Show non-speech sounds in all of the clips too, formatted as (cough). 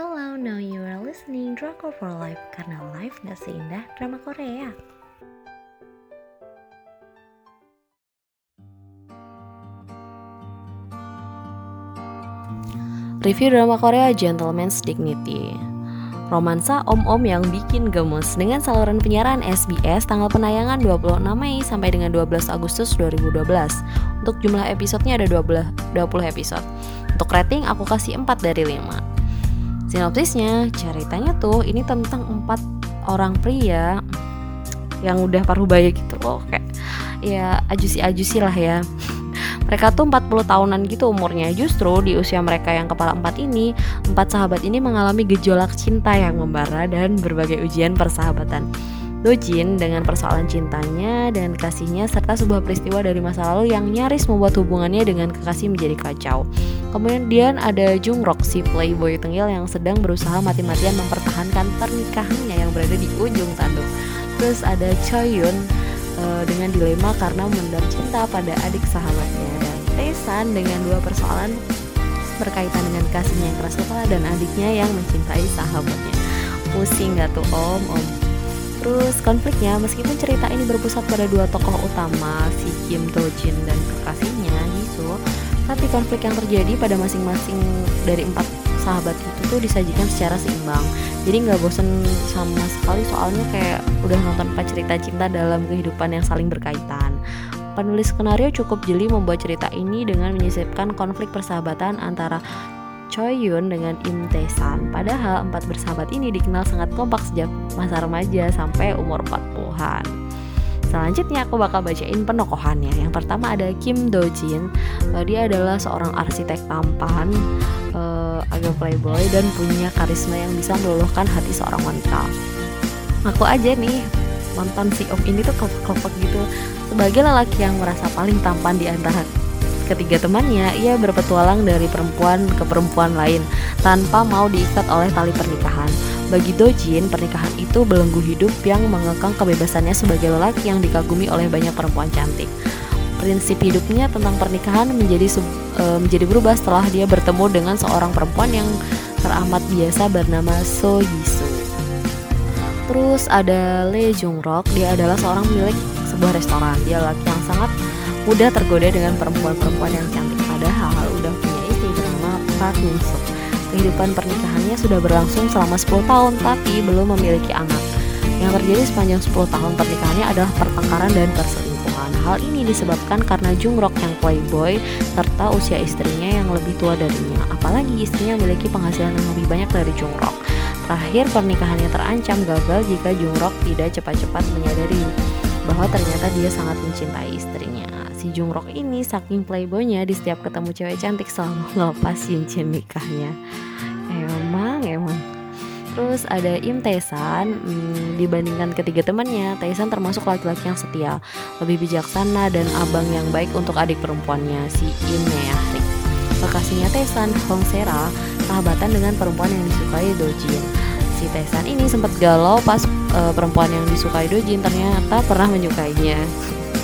Hello, now you are listening Drama for Life karena life gak seindah drama Korea. Review drama Korea Gentleman's Dignity. Romansa om-om yang bikin gemes dengan saluran penyiaran SBS tanggal penayangan 26 Mei sampai dengan 12 Agustus 2012 Untuk jumlah episodenya ada 20, 20 episode. Untuk rating aku kasih 4 dari 5 Sinopsisnya, ceritanya tuh ini tentang empat orang pria yang udah paruh baya gitu loh kayak ya ajusi-ajusi lah ya (laughs) mereka tuh 40 tahunan gitu umurnya. Justru di usia mereka yang kepala empat ini, empat sahabat ini mengalami gejolak cinta yang membara dan berbagai ujian persahabatan. Dojin dengan persoalan cintanya dan kasihnya serta sebuah peristiwa dari masa lalu yang nyaris membuat hubungannya dengan kekasih menjadi kacau. Kemudian ada Jungrok si playboy tengil yang sedang berusaha mati-matian mempertahankan pernikahannya yang berada di ujung tanduk. Terus ada Choyun uh, dengan dilema karena memendam cinta pada adik sahabatnya dan Tesan dengan dua persoalan berkaitan dengan kasihnya yang keras kepala dan adiknya yang mencintai sahabatnya. Pusing gak tuh om om? Terus konfliknya meskipun cerita ini berpusat pada dua tokoh utama si Kim Do Jin dan kekasihnya Jisoo, tapi konflik yang terjadi pada masing-masing dari empat sahabat itu tuh disajikan secara seimbang. Jadi nggak bosen sama sekali soalnya kayak udah nonton empat cerita cinta dalam kehidupan yang saling berkaitan. Penulis skenario cukup jeli membuat cerita ini dengan menyisipkan konflik persahabatan antara Choi Yun dengan Im Tae San. Padahal empat bersahabat ini dikenal sangat kompak sejak masa remaja sampai umur 40-an. Selanjutnya aku bakal bacain penokohannya. Yang pertama ada Kim Do Jin. Dia adalah seorang arsitek tampan, uh, agak playboy dan punya karisma yang bisa meluluhkan hati seorang wanita. Aku aja nih nonton si Om ini tuh kelopak-kelopak gitu. Sebagai lelaki yang merasa paling tampan di antara ketiga temannya, ia berpetualang dari perempuan ke perempuan lain tanpa mau diikat oleh tali pernikahan. Bagi Dojin, pernikahan itu belenggu hidup yang mengekang kebebasannya sebagai lelaki yang dikagumi oleh banyak perempuan cantik. Prinsip hidupnya tentang pernikahan menjadi e, menjadi berubah setelah dia bertemu dengan seorang perempuan yang teramat biasa bernama So Yisu. Terus ada Lee Jung Rok, dia adalah seorang pemilik sebuah restoran. Dia laki yang sangat mudah tergoda dengan perempuan-perempuan yang cantik padahal udah punya istri bernama Park Min. Kehidupan pernikahannya sudah berlangsung selama 10 tahun tapi belum memiliki anak. Yang terjadi sepanjang 10 tahun pernikahannya adalah pertengkaran dan perselingkuhan. Hal ini disebabkan karena Jungrok yang playboy serta usia istrinya yang lebih tua darinya. Apalagi istrinya memiliki penghasilan yang lebih banyak dari Jungrok. Terakhir pernikahannya terancam gagal jika Jungrok tidak cepat-cepat menyadari bahwa ternyata dia sangat mencintai istrinya. Si Jungrok ini saking playboynya di setiap ketemu cewek cantik selalu (laughs) ngelepas cincin nikahnya. Emang, emang. Terus ada Im Taesan, hmm, dibandingkan ketiga temannya, Taesan termasuk laki-laki yang setia, lebih bijaksana dan abang yang baik untuk adik perempuannya, si Im Neahrik. Kekasihnya Taesan, Hong Sera, sahabatan dengan perempuan yang disukai Dojin. Si Taesan ini sempat galau pas uh, perempuan yang disukai Dojin ternyata pernah menyukainya.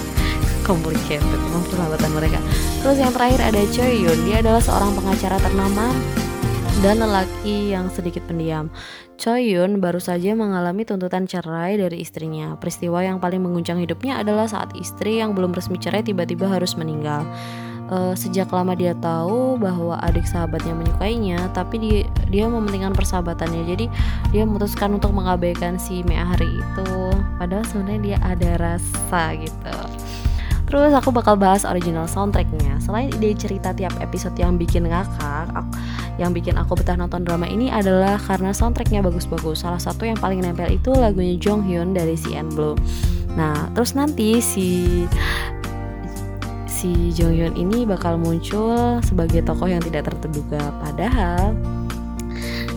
(laughs) Complicated memang persahabatan mereka. Terus yang terakhir ada Choi Yun, dia adalah seorang pengacara ternama dan lelaki yang sedikit pendiam. Choi Yun baru saja mengalami tuntutan cerai dari istrinya. Peristiwa yang paling mengguncang hidupnya adalah saat istri yang belum resmi cerai tiba-tiba harus meninggal. Uh, sejak lama dia tahu bahwa adik sahabatnya menyukainya, tapi dia dia mementingkan persahabatannya. Jadi dia memutuskan untuk mengabaikan si Meahri itu. Padahal sebenarnya dia ada rasa gitu. Terus aku bakal bahas original soundtracknya. Selain ide cerita tiap episode yang bikin ngakak, yang bikin aku betah nonton drama ini adalah karena soundtracknya bagus-bagus. Salah satu yang paling nempel itu lagunya Jong Hyun dari CN Blue. Nah, terus nanti si si Jong Hyun ini bakal muncul sebagai tokoh yang tidak terduga. Padahal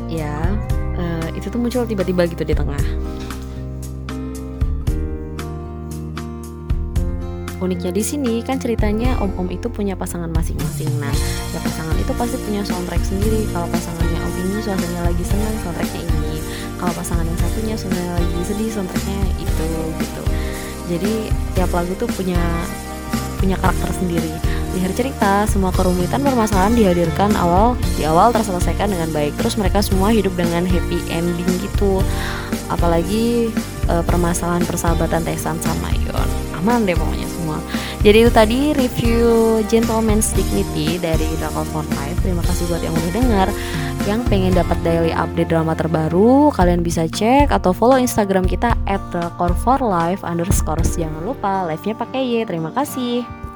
ya uh, itu tuh muncul tiba-tiba gitu di tengah. uniknya di sini kan ceritanya om-om itu punya pasangan masing-masing. Nah, ya pasangan itu pasti punya soundtrack sendiri. Kalau pasangannya om ini suasananya lagi senang, soundtracknya ini. Kalau pasangan yang satunya suasananya lagi sedih, soundtracknya itu gitu. Jadi tiap lagu tuh punya punya karakter sendiri. Di akhir cerita, semua kerumitan permasalahan dihadirkan awal di awal terselesaikan dengan baik. Terus mereka semua hidup dengan happy ending gitu. Apalagi uh, permasalahan persahabatan Tesan sama Yon. Aman deh pokoknya semua. Jadi itu tadi review Gentleman's Dignity dari Drakor for Life. Terima kasih buat yang udah dengar. Yang pengen dapat daily update drama terbaru, kalian bisa cek atau follow Instagram kita at Drakor for Life underscore. Jangan lupa live-nya pakai Y. Terima kasih.